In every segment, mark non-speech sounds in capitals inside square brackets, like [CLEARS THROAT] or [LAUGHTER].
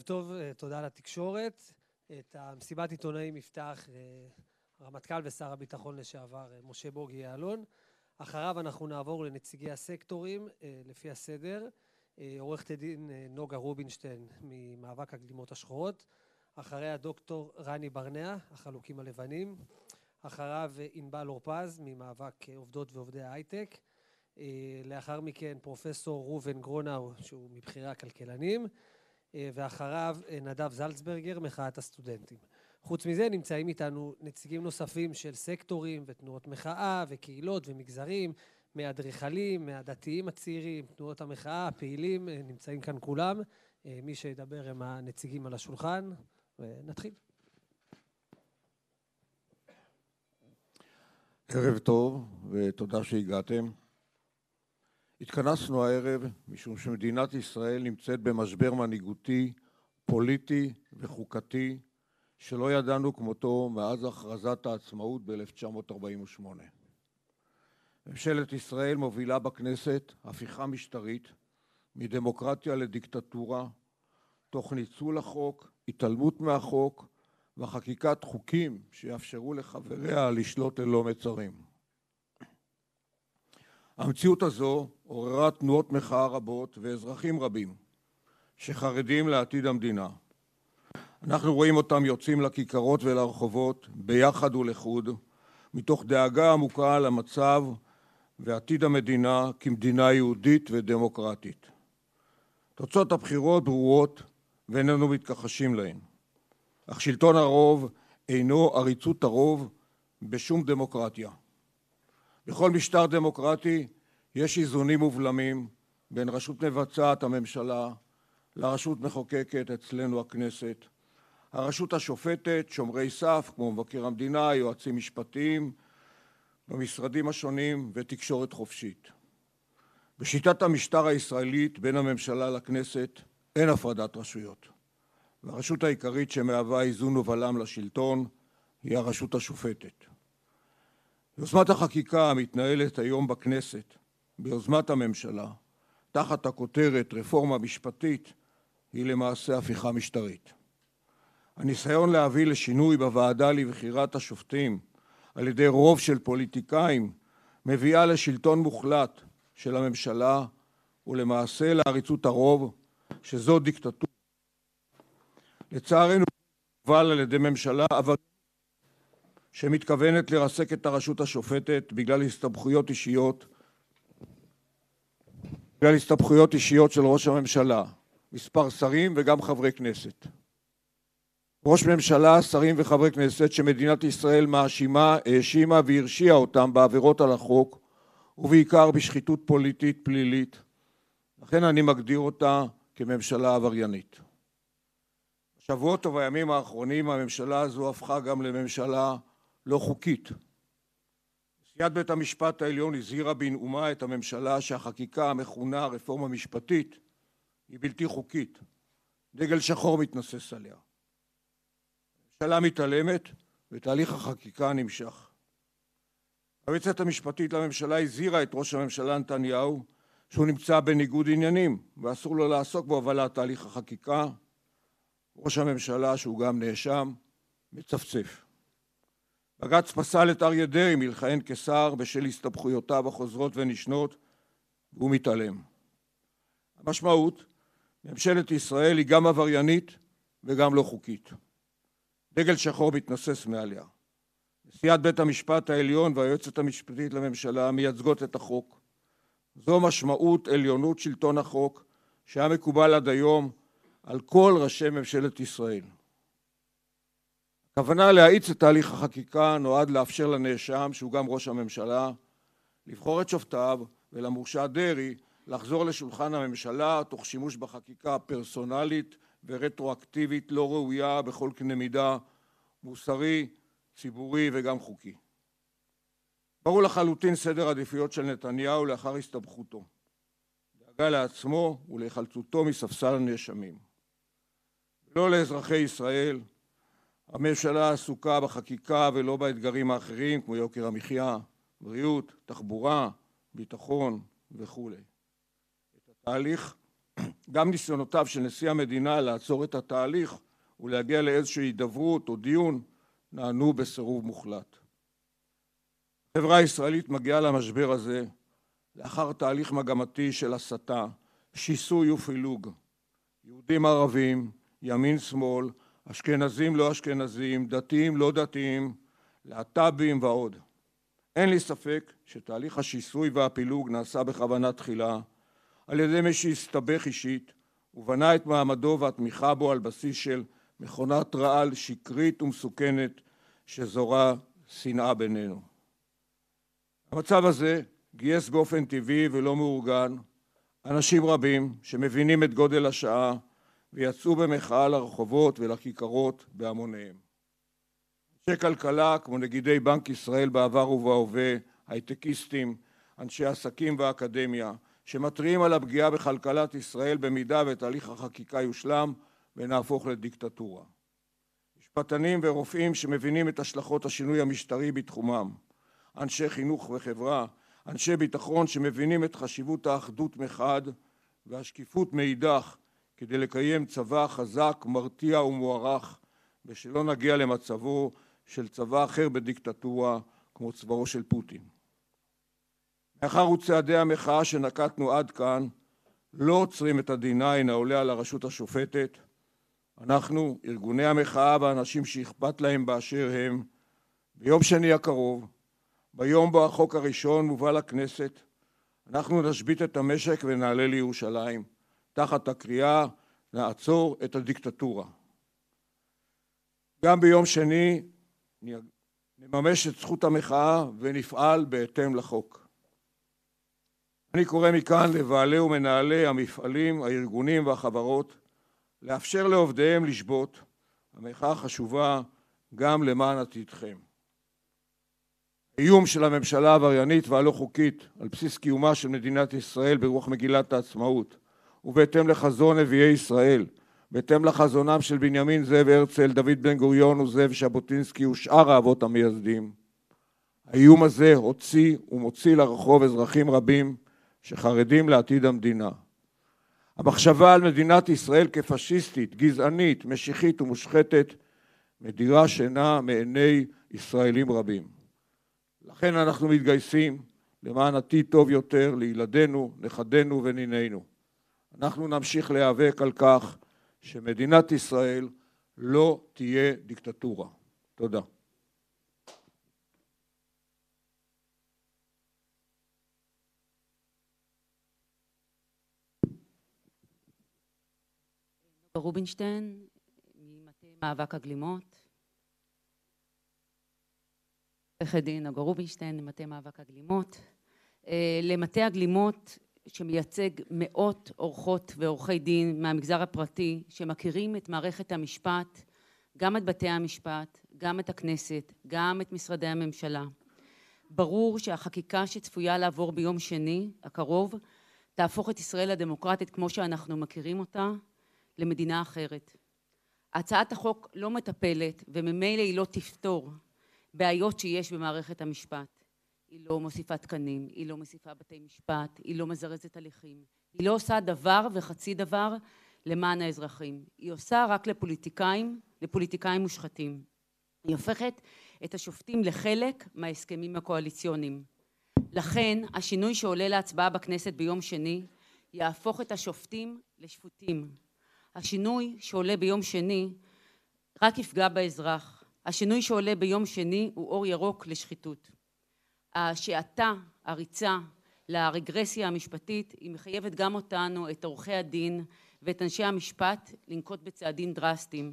ערב טוב, תודה לתקשורת. את המסיבת עיתונאים יפתח הרמטכ"ל ושר הביטחון לשעבר משה בוגי יעלון. אחריו אנחנו נעבור לנציגי הסקטורים לפי הסדר. עורכת הדין נוגה רובינשטיין ממאבק הגלימות השחורות, אחריה דוקטור רני ברנע, החלוקים הלבנים, אחריו ענבל אורפז ממאבק עובדות ועובדי ההייטק, לאחר מכן פרופסור ראובן גרונאו שהוא מבכירי הכלכלנים, ואחריו נדב זלצברגר מחאת הסטודנטים. חוץ מזה נמצאים איתנו נציגים נוספים של סקטורים ותנועות מחאה וקהילות ומגזרים, מאדריכלים, מהדתיים הצעירים, תנועות המחאה, הפעילים, נמצאים כאן כולם. מי שידבר הם הנציגים על השולחן ונתחיל. ערב טוב ותודה שהגעתם. התכנסנו הערב משום שמדינת ישראל נמצאת במשבר מנהיגותי, פוליטי וחוקתי שלא ידענו כמותו מאז הכרזת העצמאות ב-1948. ממשלת ישראל מובילה בכנסת הפיכה משטרית מדמוקרטיה לדיקטטורה, תוך ניצול החוק, התעלמות מהחוק וחקיקת חוקים שיאפשרו לחבריה לשלוט ללא מצרים. המציאות הזו עוררה תנועות מחאה רבות ואזרחים רבים שחרדים לעתיד המדינה. אנחנו רואים אותם יוצאים לכיכרות ולרחובות ביחד ולחוד, מתוך דאגה עמוקה למצב ועתיד המדינה כמדינה יהודית ודמוקרטית. תוצאות הבחירות ברורות ואיננו מתכחשים להן, אך שלטון הרוב אינו עריצות הרוב בשום דמוקרטיה. בכל משטר דמוקרטי יש איזונים ובלמים בין רשות מבצעת, הממשלה, לרשות מחוקקת, אצלנו הכנסת, הרשות השופטת, שומרי סף כמו מבקר המדינה, יועצים משפטיים במשרדים השונים ותקשורת חופשית. בשיטת המשטר הישראלית בין הממשלה לכנסת אין הפרדת רשויות, והרשות העיקרית שמהווה איזון ובלם לשלטון היא הרשות השופטת. יוזמת החקיקה המתנהלת היום בכנסת ביוזמת הממשלה תחת הכותרת רפורמה משפטית היא למעשה הפיכה משטרית. הניסיון להביא לשינוי בוועדה לבחירת השופטים על ידי רוב של פוליטיקאים מביאה לשלטון מוחלט של הממשלה ולמעשה לעריצות הרוב שזו דיקטטורה. לצערנו הובל על ידי ממשלה שמתכוונת לרסק את הרשות השופטת בגלל הסתבכויות אישיות בגלל הסתבכויות אישיות של ראש הממשלה, מספר שרים וגם חברי כנסת. ראש ממשלה, שרים וחברי כנסת שמדינת ישראל מאשימה, האשימה והרשיעה אותם בעבירות על החוק ובעיקר בשחיתות פוליטית פלילית, לכן אני מגדיר אותה כממשלה עבריינית. בשבועות ובימים האחרונים הממשלה הזו הפכה גם לממשלה לא חוקית. נשיאת בית המשפט העליון הזהירה בנאומה את הממשלה שהחקיקה המכונה רפורמה משפטית היא בלתי חוקית, דגל שחור מתנוסס עליה. הממשלה מתעלמת ותהליך החקיקה נמשך. היועצת המשפטית לממשלה הזהירה את ראש הממשלה נתניהו שהוא נמצא בניגוד עניינים ואסור לו לעסוק בהובלת תהליך החקיקה. ראש הממשלה, שהוא גם נאשם, מצפצף. בג"ץ פסל את אריה דרעי מלכהן כשר בשל הסתבכויותיו החוזרות ונשנות והוא מתעלם. המשמעות, ממשלת ישראל היא גם עבריינית וגם לא חוקית. דגל שחור מתנוסס מעליה. נשיאת בית המשפט העליון והיועצת המשפטית לממשלה מייצגות את החוק. זו משמעות עליונות שלטון החוק שהיה מקובל עד היום על כל ראשי ממשלת ישראל. הכוונה להאיץ את תהליך החקיקה נועד לאפשר לנאשם, שהוא גם ראש הממשלה, לבחור את שופטיו ולמורשע דרעי לחזור לשולחן הממשלה תוך שימוש בחקיקה פרסונלית ורטרואקטיבית לא ראויה בכל קנה מידה מוסרי, ציבורי וגם חוקי. ברור לחלוטין סדר עדיפויות של נתניהו לאחר הסתבכותו, דאגה לעצמו ולהיחלצותו מספסל הנאשמים. לא לאזרחי ישראל, הממשלה עסוקה בחקיקה ולא באתגרים האחרים כמו יוקר המחיה, בריאות, תחבורה, ביטחון וכולי. את התהליך [CLEARS THROAT] גם ניסיונותיו של נשיא המדינה לעצור את התהליך ולהגיע לאיזושהי הידברות או דיון נענו בסירוב מוחלט. החברה הישראלית מגיעה למשבר הזה לאחר תהליך מגמתי של הסתה, שיסוי ופילוג. יהודים ערבים, ימין שמאל, אשכנזים לא אשכנזים, דתיים לא דתיים, להט"בים ועוד. אין לי ספק שתהליך השיסוי והפילוג נעשה בכוונה תחילה על ידי מי שהסתבך אישית ובנה את מעמדו והתמיכה בו על בסיס של מכונת רעל שקרית ומסוכנת שזורה שנאה בינינו. המצב הזה גייס באופן טבעי ולא מאורגן אנשים רבים שמבינים את גודל השעה ויצאו במחאה לרחובות ולכיכרות בהמוניהם. אנשי כלכלה כמו נגידי בנק ישראל בעבר ובהווה, הייטקיסטים, אנשי עסקים ואקדמיה, שמתריעים על הפגיעה בכלכלת ישראל במידה ותהליך החקיקה יושלם ונהפוך לדיקטטורה. משפטנים ורופאים שמבינים את השלכות השינוי המשטרי בתחומם, אנשי חינוך וחברה, אנשי ביטחון שמבינים את חשיבות האחדות מחד והשקיפות מאידך כדי לקיים צבא חזק, מרתיע ומוערך ושלא נגיע למצבו של צבא אחר בדיקטטורה כמו צבאו של פוטין. מאחר וצעדי המחאה שנקטנו עד כאן לא עוצרים את ה-D9 העולה על הרשות השופטת, אנחנו, ארגוני המחאה והאנשים שאכפת להם באשר הם, ביום שני הקרוב, ביום בו החוק הראשון מובא לכנסת, אנחנו נשבית את המשק ונעלה לירושלים, תחת הקריאה לעצור את הדיקטטורה. גם ביום שני נממש את זכות המחאה ונפעל בהתאם לחוק. אני קורא מכאן לבעלי ומנהלי המפעלים, הארגונים והחברות לאפשר לעובדיהם לשבות. המחאה חשובה גם למען עתידכם. איום של הממשלה העבריינית והלא חוקית על בסיס קיומה של מדינת ישראל ברוח מגילת העצמאות ובהתאם לחזון נביאי ישראל, בהתאם לחזונם של בנימין זאב הרצל, דוד בן גוריון וזאב ז'בוטינסקי ושאר האבות המייסדים. האיום הזה הוציא ומוציא לרחוב אזרחים רבים שחרדים לעתיד המדינה. המחשבה על מדינת ישראל כפשיסטית, גזענית, משיחית ומושחתת מדירה שינה מעיני ישראלים רבים. לכן אנחנו מתגייסים למען עתיד טוב יותר לילדינו, נכדינו ונינינו. אנחנו נמשיך להיאבק על כך שמדינת ישראל לא תהיה דיקטטורה. תודה. רובינשטיין, ממטה מאבק הגלימות. עורכת דין נגה רובינשטיין, ממטה מאבק הגלימות. אה, למטה הגלימות שמייצג מאות עורכות ועורכי דין מהמגזר הפרטי שמכירים את מערכת המשפט, גם את בתי המשפט, גם את הכנסת, גם את משרדי הממשלה. ברור שהחקיקה שצפויה לעבור ביום שני הקרוב תהפוך את ישראל הדמוקרטית כמו שאנחנו מכירים אותה למדינה אחרת. הצעת החוק לא מטפלת וממילא היא לא תפתור בעיות שיש במערכת המשפט. היא לא מוסיפה תקנים, היא לא מוסיפה בתי משפט, היא לא מזרזת הליכים, היא לא עושה דבר וחצי דבר למען האזרחים. היא עושה רק לפוליטיקאים, לפוליטיקאים מושחתים. היא הופכת את השופטים לחלק מההסכמים הקואליציוניים. לכן השינוי שעולה להצבעה בכנסת ביום שני יהפוך את השופטים לשפוטים. השינוי שעולה ביום שני רק יפגע באזרח. השינוי שעולה ביום שני הוא אור ירוק לשחיתות. השעתה, הריצה לרגרסיה המשפטית היא מחייבת גם אותנו, את עורכי הדין ואת אנשי המשפט לנקוט בצעדים דרסטיים.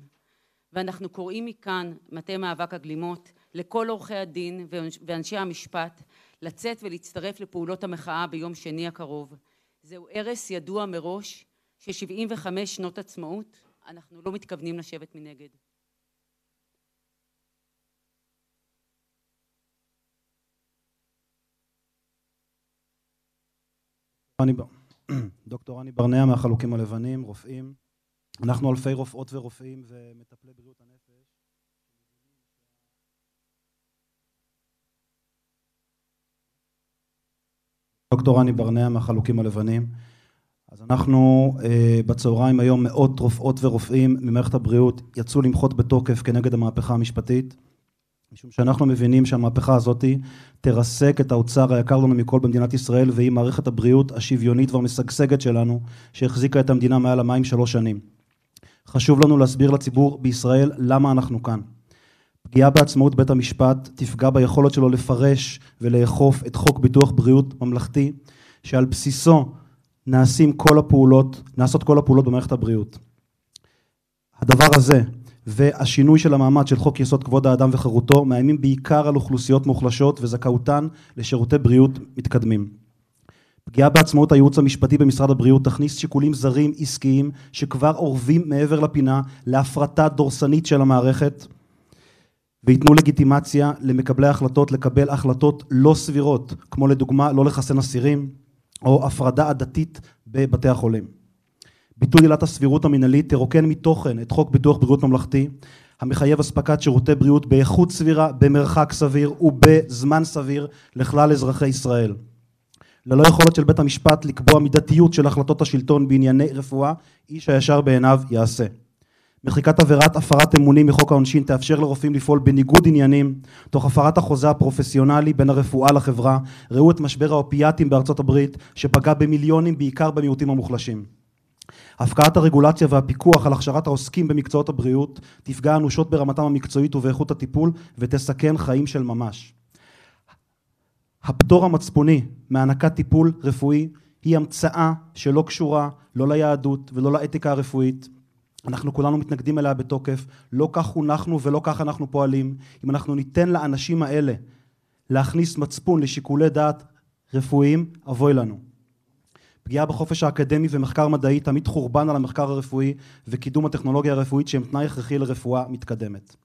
ואנחנו קוראים מכאן, מטה מאבק הגלימות, לכל עורכי הדין ואנשי המשפט לצאת ולהצטרף לפעולות המחאה ביום שני הקרוב. זהו הרס ידוע מראש ש-75 שנות עצמאות אנחנו לא מתכוונים לשבת מנגד. [CLEARS THROAT] דוקטור רני ברנע מהחלוקים הלבנים, רופאים. אנחנו אלפי רופאות ורופאים ומטפלי בריאות הנפש. דוקטור רני ברנע מהחלוקים הלבנים. אז אנחנו בצהריים היום מאות רופאות ורופאים ממערכת הבריאות יצאו למחות בתוקף כנגד המהפכה המשפטית משום שאנחנו מבינים שהמהפכה הזאת תרסק את האוצר היקר לנו מכל במדינת ישראל והיא מערכת הבריאות השוויונית והמשגשגת שלנו שהחזיקה את המדינה מעל המים שלוש שנים. חשוב לנו להסביר לציבור בישראל למה אנחנו כאן. פגיעה בעצמאות בית המשפט תפגע ביכולת שלו לפרש ולאכוף את חוק ביטוח בריאות ממלכתי שעל בסיסו נעשים כל הפעולות, נעשות כל הפעולות במערכת הבריאות. הדבר הזה והשינוי של המעמד של חוק יסוד כבוד האדם וחירותו מאיימים בעיקר על אוכלוסיות מוחלשות וזכאותן לשירותי בריאות מתקדמים. פגיעה בעצמאות הייעוץ המשפטי במשרד הבריאות תכניס שיקולים זרים עסקיים שכבר אורבים מעבר לפינה להפרטה דורסנית של המערכת וייתנו לגיטימציה למקבלי החלטות לקבל החלטות לא סבירות כמו לדוגמה לא לחסן אסירים או הפרדה עדתית בבתי החולים. ביטול עילת הסבירות המנהלית תרוקן מתוכן את חוק ביטוח בריאות ממלכתי המחייב אספקת שירותי בריאות באיכות סבירה, במרחק סביר ובזמן סביר לכלל אזרחי ישראל. ללא יכולת של בית המשפט לקבוע מידתיות של החלטות השלטון בענייני רפואה, איש הישר בעיניו יעשה. מחיקת עבירת הפרת אמונים מחוק העונשין תאפשר לרופאים לפעול בניגוד עניינים תוך הפרת החוזה הפרופסיונלי בין הרפואה לחברה. ראו את משבר האופיאטים בארצות הברית שפגע במיליונים בעיקר במיעוטים המוחלשים. הפקעת הרגולציה והפיקוח על הכשרת העוסקים במקצועות הבריאות תפגע אנושות ברמתם המקצועית ובאיכות הטיפול ותסכן חיים של ממש. הפטור המצפוני מהענקת טיפול רפואי היא המצאה שלא קשורה לא ליהדות ולא לאתיקה הרפואית אנחנו כולנו מתנגדים אליה בתוקף, לא כך חונכנו ולא כך אנחנו פועלים. אם אנחנו ניתן לאנשים האלה להכניס מצפון לשיקולי דעת רפואיים, אבוי לנו. פגיעה בחופש האקדמי ומחקר מדעי תמיד חורבן על המחקר הרפואי וקידום הטכנולוגיה הרפואית שהם תנאי הכרחי לרפואה מתקדמת.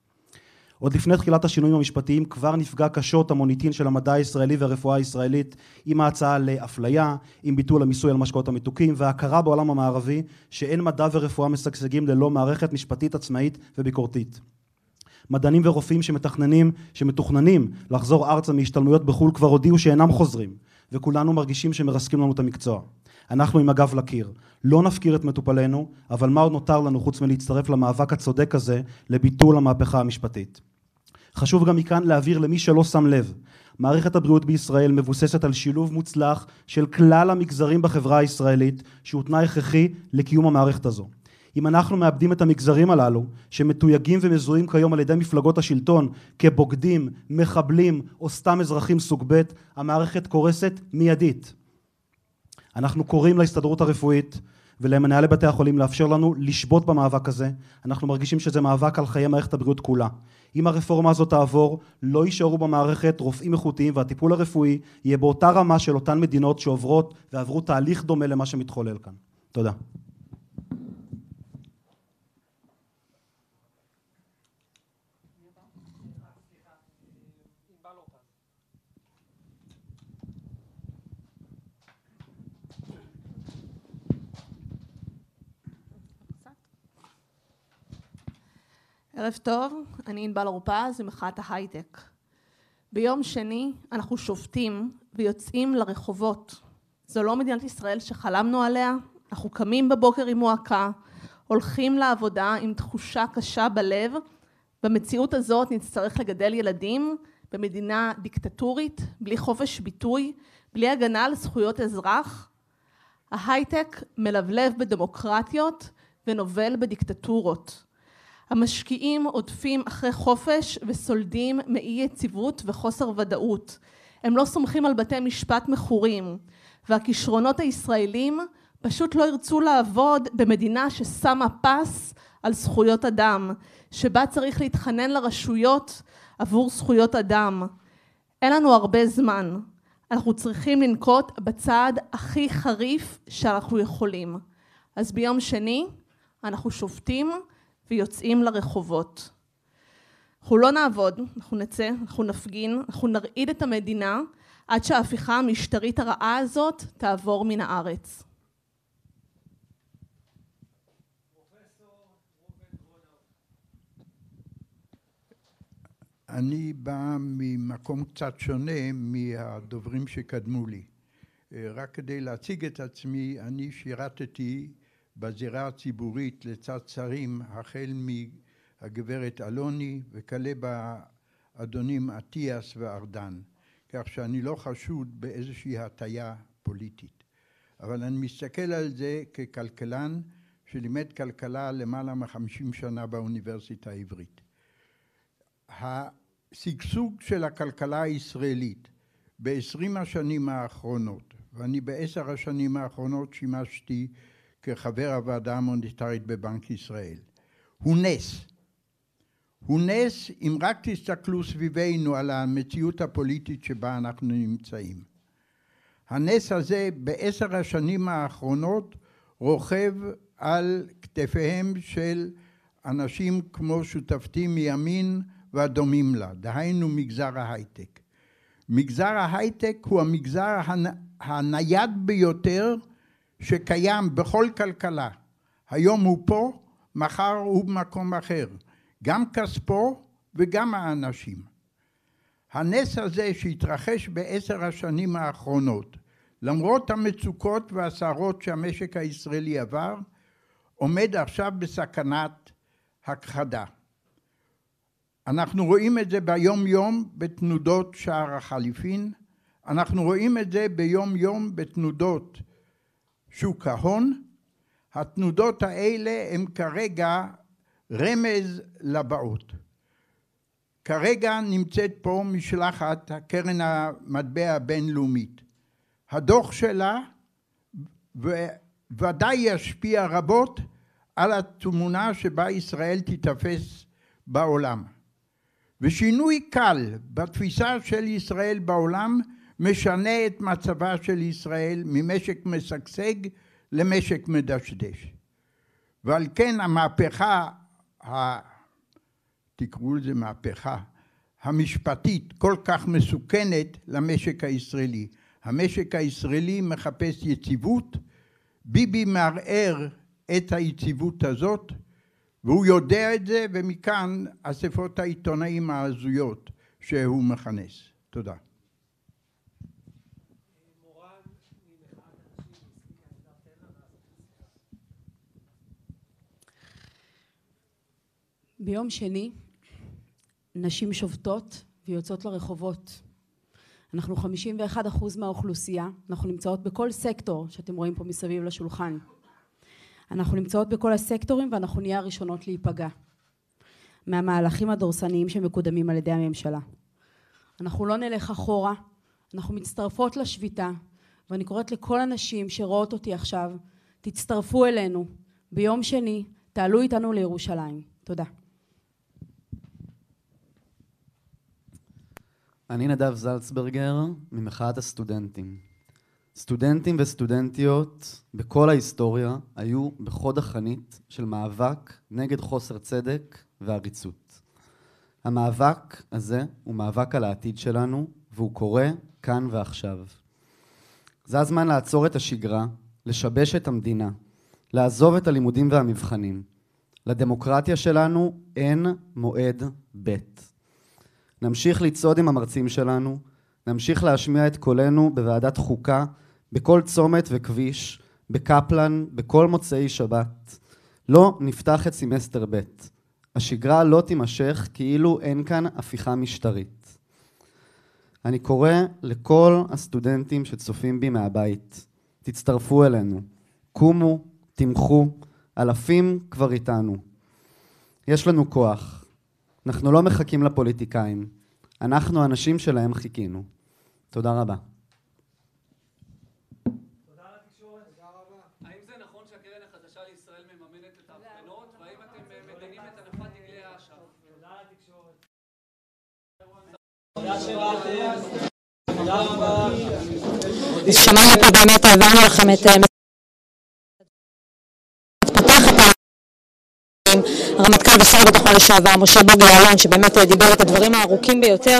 עוד לפני תחילת השינויים המשפטיים כבר נפגע קשות המוניטין של המדע הישראלי והרפואה הישראלית עם ההצעה לאפליה, עם ביטול המיסוי על משקאות המתוקים וההכרה בעולם המערבי שאין מדע ורפואה משגשגים ללא מערכת משפטית עצמאית וביקורתית. מדענים ורופאים שמתכננים, שמתוכננים לחזור ארצה מהשתלמויות בחו"ל כבר הודיעו שאינם חוזרים וכולנו מרגישים שמרסקים לנו את המקצוע. אנחנו עם הגב לקיר. לא נפקיר את מטופלינו, אבל מה עוד נותר לנו חוץ מלהצטרף למאבק הצודק הזה לביטול המהפכה המשפטית. חשוב גם מכאן להעביר למי שלא שם לב, מערכת הבריאות בישראל מבוססת על שילוב מוצלח של כלל המגזרים בחברה הישראלית שהוא תנאי הכרחי לקיום המערכת הזו. אם אנחנו מאבדים את המגזרים הללו שמתויגים ומזוהים כיום על ידי מפלגות השלטון כבוגדים, מחבלים או סתם אזרחים סוג ב', המערכת קורסת מיידית. אנחנו קוראים להסתדרות הרפואית ולמנהלי בתי החולים לאפשר לנו לשבות במאבק הזה. אנחנו מרגישים שזה מאבק על חיי מערכת הבריאות כולה. אם הרפורמה הזאת תעבור, לא יישארו במערכת רופאים איכותיים והטיפול הרפואי יהיה באותה רמה של אותן מדינות שעוברות ועברו תהליך דומה למה שמתחולל כאן. תודה. ערב טוב, אני ענבל אורפז ממחאת ההייטק. ביום שני אנחנו שובתים ויוצאים לרחובות. זו לא מדינת ישראל שחלמנו עליה, אנחנו קמים בבוקר עם מועקה, הולכים לעבודה עם תחושה קשה בלב. במציאות הזאת נצטרך לגדל ילדים במדינה דיקטטורית, בלי חופש ביטוי, בלי הגנה על זכויות אזרח. ההייטק מלבלב בדמוקרטיות ונובל בדיקטטורות. המשקיעים עודפים אחרי חופש וסולדים מאי יציבות וחוסר ודאות. הם לא סומכים על בתי משפט מכורים, והכישרונות הישראלים פשוט לא ירצו לעבוד במדינה ששמה פס על זכויות אדם, שבה צריך להתחנן לרשויות עבור זכויות אדם. אין לנו הרבה זמן. אנחנו צריכים לנקוט בצעד הכי חריף שאנחנו יכולים. אז ביום שני אנחנו שובתים ויוצאים לרחובות. אנחנו לא נעבוד, אנחנו נצא, אנחנו נפגין, אנחנו נרעיד את המדינה עד שההפיכה המשטרית הרעה הזאת תעבור מן הארץ. אני בא ממקום קצת שונה מהדוברים שקדמו לי. רק כדי להציג את עצמי, אני שירתתי בזירה הציבורית לצד שרים, החל מהגברת אלוני וכלה באדונים אטיאס וארדן, כך שאני לא חשוד באיזושהי הטיה פוליטית. אבל אני מסתכל על זה ככלכלן שלימד כלכלה למעלה מחמישים שנה באוניברסיטה העברית. השגשוג של הכלכלה הישראלית בעשרים השנים האחרונות, ואני בעשר השנים האחרונות שימשתי כחבר הוועדה המוניטרית בבנק ישראל, הוא נס. הוא נס אם רק תסתכלו סביבנו על המציאות הפוליטית שבה אנחנו נמצאים. הנס הזה בעשר השנים האחרונות רוכב על כתפיהם של אנשים כמו שותפתי מימין והדומים לה, דהיינו מגזר ההייטק. מגזר ההייטק הוא המגזר הנייד ביותר שקיים בכל כלכלה. היום הוא פה, מחר הוא במקום אחר. גם כספו וגם האנשים. הנס הזה שהתרחש בעשר השנים האחרונות, למרות המצוקות והסערות שהמשק הישראלי עבר, עומד עכשיו בסכנת הכחדה. אנחנו רואים את זה ביום יום בתנודות שער החליפין, אנחנו רואים את זה ביום יום בתנודות שוק ההון, התנודות האלה הן כרגע רמז לבאות. כרגע נמצאת פה משלחת הקרן המטבע הבינלאומית. הדוח שלה ודאי ישפיע רבות על התמונה שבה ישראל תיתפס בעולם. ושינוי קל בתפיסה של ישראל בעולם משנה את מצבה של ישראל ממשק משגשג למשק מדשדש. ועל כן המהפכה, ה... תקראו לזה מהפכה, המשפטית כל כך מסוכנת למשק הישראלי. המשק הישראלי מחפש יציבות, ביבי מערער את היציבות הזאת והוא יודע את זה ומכאן אספות העיתונאים ההזויות שהוא מכנס. תודה. ביום שני נשים שובתות ויוצאות לרחובות. אנחנו 51 אחוז מהאוכלוסייה, אנחנו נמצאות בכל סקטור שאתם רואים פה מסביב לשולחן. אנחנו נמצאות בכל הסקטורים ואנחנו נהיה הראשונות להיפגע מהמהלכים הדורסניים שמקודמים על ידי הממשלה. אנחנו לא נלך אחורה, אנחנו מצטרפות לשביתה ואני קוראת לכל הנשים שרואות אותי עכשיו, תצטרפו אלינו ביום שני, תעלו איתנו לירושלים. תודה. אני נדב זלצברגר ממחאת הסטודנטים. סטודנטים וסטודנטיות בכל ההיסטוריה היו בחוד החנית של מאבק נגד חוסר צדק ועריצות. המאבק הזה הוא מאבק על העתיד שלנו והוא קורה כאן ועכשיו. זה הזמן לעצור את השגרה, לשבש את המדינה, לעזוב את הלימודים והמבחנים. לדמוקרטיה שלנו אין מועד ב'. נמשיך לצעוד עם המרצים שלנו, נמשיך להשמיע את קולנו בוועדת חוקה, בכל צומת וכביש, בקפלן, בכל מוצאי שבת. לא נפתח את סמסטר ב'. השגרה לא תימשך כאילו אין כאן הפיכה משטרית. אני קורא לכל הסטודנטים שצופים בי מהבית, תצטרפו אלינו, קומו, תמכו, אלפים כבר איתנו. יש לנו כוח. אנחנו לא מחכים לפוליטיקאים. אנחנו האנשים שלהם חיכינו. תודה רבה. שמענו פה באמת, העברנו לכם את הרמטכ"ל ושר הביטחון לשעבר משה בוגי יעלון שבאמת דיבר את הדברים הארוכים ביותר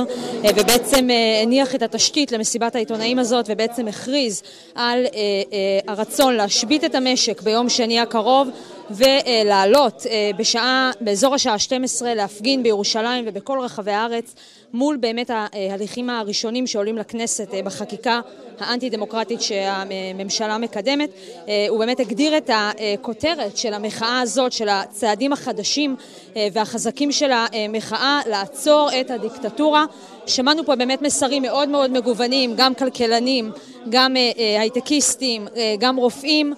ובעצם הניח את התשתית למסיבת העיתונאים הזאת ובעצם הכריז על הרצון להשבית את המשק ביום שני הקרוב ולעלות בשעה, באזור השעה 12 להפגין בירושלים ובכל רחבי הארץ מול באמת ההליכים הראשונים שעולים לכנסת בחקיקה האנטי-דמוקרטית שהממשלה מקדמת. הוא באמת הגדיר את הכותרת של המחאה הזאת, של הצעדים החדשים והחזקים של המחאה, לעצור את הדיקטטורה. שמענו פה באמת מסרים מאוד מאוד מגוונים, גם כלכלנים, גם הייטקיסטים, גם רופאים.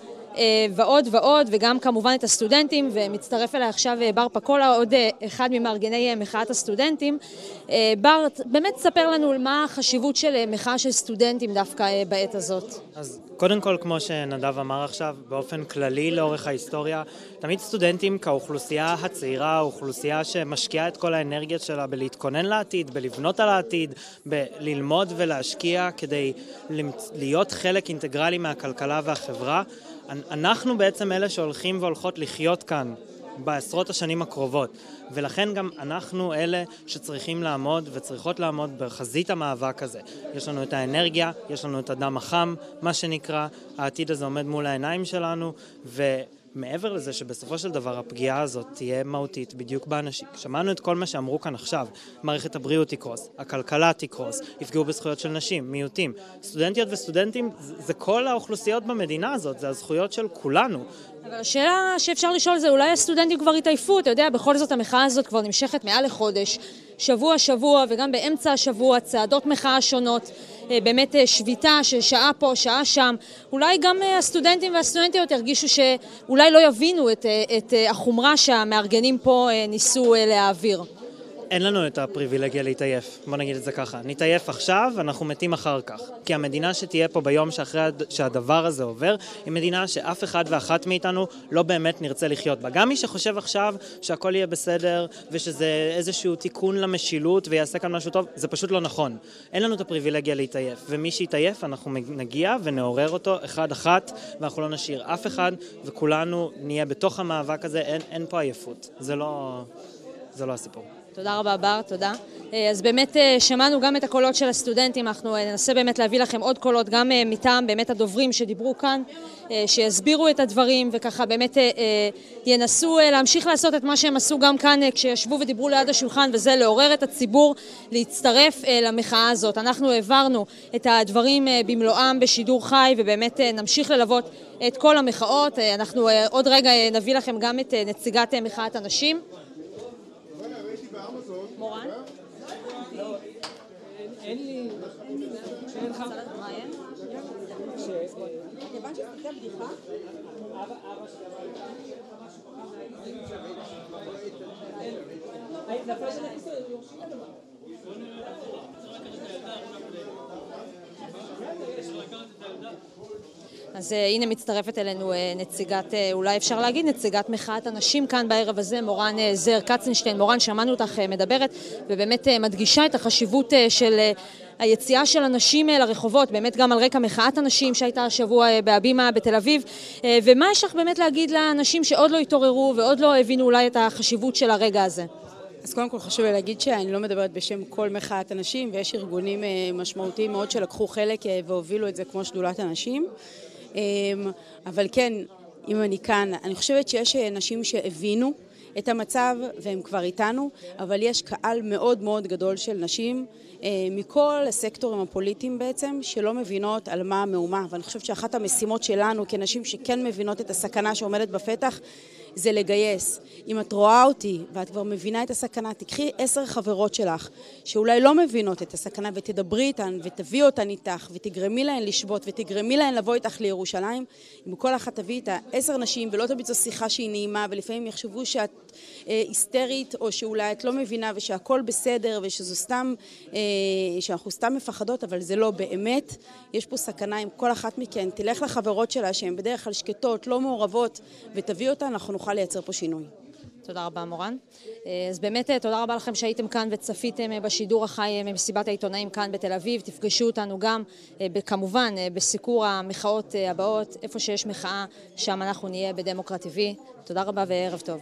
ועוד ועוד, וגם כמובן את הסטודנטים, ומצטרף אליי עכשיו בר פקולה, עוד אחד ממארגני מחאת הסטודנטים. בר, באמת ספר לנו מה החשיבות של מחאה של סטודנטים דווקא בעת הזאת. אז קודם כל, כמו שנדב אמר עכשיו, באופן כללי לאורך ההיסטוריה, תמיד סטודנטים כאוכלוסייה הצעירה, אוכלוסייה שמשקיעה את כל האנרגיה שלה בלהתכונן לעתיד, בלבנות על העתיד, בללמוד ולהשקיע כדי להיות חלק אינטגרלי מהכלכלה והחברה. אנחנו בעצם אלה שהולכים והולכות לחיות כאן בעשרות השנים הקרובות, ולכן גם אנחנו אלה שצריכים לעמוד וצריכות לעמוד בחזית המאבק הזה. יש לנו את האנרגיה, יש לנו את הדם החם, מה שנקרא, העתיד הזה עומד מול העיניים שלנו, ו... מעבר לזה שבסופו של דבר הפגיעה הזאת תהיה מהותית בדיוק באנשים. שמענו את כל מה שאמרו כאן עכשיו, מערכת הבריאות תקרוס, הכלכלה תקרוס, יפגעו בזכויות של נשים, מיעוטים. סטודנטיות וסטודנטים זה כל האוכלוסיות במדינה הזאת, זה הזכויות של כולנו. אבל השאלה שאפשר לשאול זה אולי הסטודנטים כבר התעייפו, אתה יודע, בכל זאת המחאה הזאת כבר נמשכת מעל לחודש, שבוע שבוע וגם באמצע השבוע, צעדות מחאה שונות. באמת שביתה של שעה פה, שעה שם. אולי גם הסטודנטים והסטודנטיות ירגישו שאולי לא יבינו את, את החומרה שהמארגנים פה ניסו להעביר. אין לנו את הפריבילגיה להתעייף, בוא נגיד את זה ככה. נתעייף עכשיו, אנחנו מתים אחר כך. כי המדינה שתהיה פה ביום שאחרי שהדבר הזה עובר, היא מדינה שאף אחד ואחת מאיתנו לא באמת נרצה לחיות בה. גם מי שחושב עכשיו שהכל יהיה בסדר, ושזה איזשהו תיקון למשילות ויעשה כאן משהו טוב, זה פשוט לא נכון. אין לנו את הפריבילגיה להתעייף, ומי שיתעייף, אנחנו נגיע ונעורר אותו אחד-אחת, ואנחנו לא נשאיר אף אחד, וכולנו נהיה בתוך המאבק הזה, אין, אין פה עייפות. זה לא, זה לא הסיפור. תודה רבה בר, תודה. אז באמת שמענו גם את הקולות של הסטודנטים, אנחנו ננסה באמת להביא לכם עוד קולות, גם מטעם באמת הדוברים שדיברו כאן, שיסבירו את הדברים וככה באמת ינסו להמשיך לעשות את מה שהם עשו גם כאן כשישבו ודיברו ליד השולחן, וזה לעורר את הציבור להצטרף למחאה הזאת. אנחנו העברנו את הדברים במלואם בשידור חי ובאמת נמשיך ללוות את כל המחאות. אנחנו עוד רגע נביא לכם גם את נציגת מחאת הנשים. מורן? אין לי... אין לך... אז הנה מצטרפת אלינו נציגת, אולי אפשר להגיד, נציגת מחאת הנשים כאן בערב הזה, מורן זר קצנשטיין. מורן, שמענו אותך מדברת ובאמת מדגישה את החשיבות של היציאה של הנשים לרחובות, באמת גם על רקע מחאת הנשים שהייתה השבוע בהבימה בתל אביב. ומה יש לך באמת להגיד לאנשים שעוד לא התעוררו ועוד לא הבינו אולי את החשיבות של הרגע הזה? אז קודם כל חשוב לי להגיד שאני לא מדברת בשם כל מחאת הנשים ויש ארגונים משמעותיים מאוד שלקחו חלק והובילו את זה כמו שדולת הנשים. אבל כן, אם אני כאן, אני חושבת שיש נשים שהבינו את המצב והם כבר איתנו, אבל יש קהל מאוד מאוד גדול של נשים מכל הסקטורים הפוליטיים בעצם, שלא מבינות על מה המהומה. ואני חושבת שאחת המשימות שלנו כנשים שכן מבינות את הסכנה שעומדת בפתח, זה לגייס. אם את רואה אותי ואת כבר מבינה את הסכנה, תקחי עשר חברות שלך שאולי לא מבינות את הסכנה ותדברי איתן ותביאי אותן איתך ותגרמי להן לשבות ותגרמי להן לבוא איתך לירושלים. אם כל אחת תביא איתה עשר נשים ולא תמיד זו שיחה שהיא נעימה ולפעמים יחשבו שאת אה, היסטרית או שאולי את לא מבינה ושהכול בסדר ושזו סתם, אה, שאנחנו סתם מפחדות אבל זה לא באמת. יש פה סכנה אם כל אחת מכן תלך לחברות שלה שהן בדרך כלל שקטות, לא מעורבות ותביא אותן, אנחנו נוכל לייצר פה שינוי. תודה רבה מורן. אז באמת תודה רבה לכם שהייתם כאן וצפיתם בשידור החי ממסיבת העיתונאים כאן בתל אביב. תפגשו אותנו גם כמובן בסיקור המחאות הבאות, איפה שיש מחאה, שם אנחנו נהיה בדמוקרט TV. תודה רבה וערב טוב.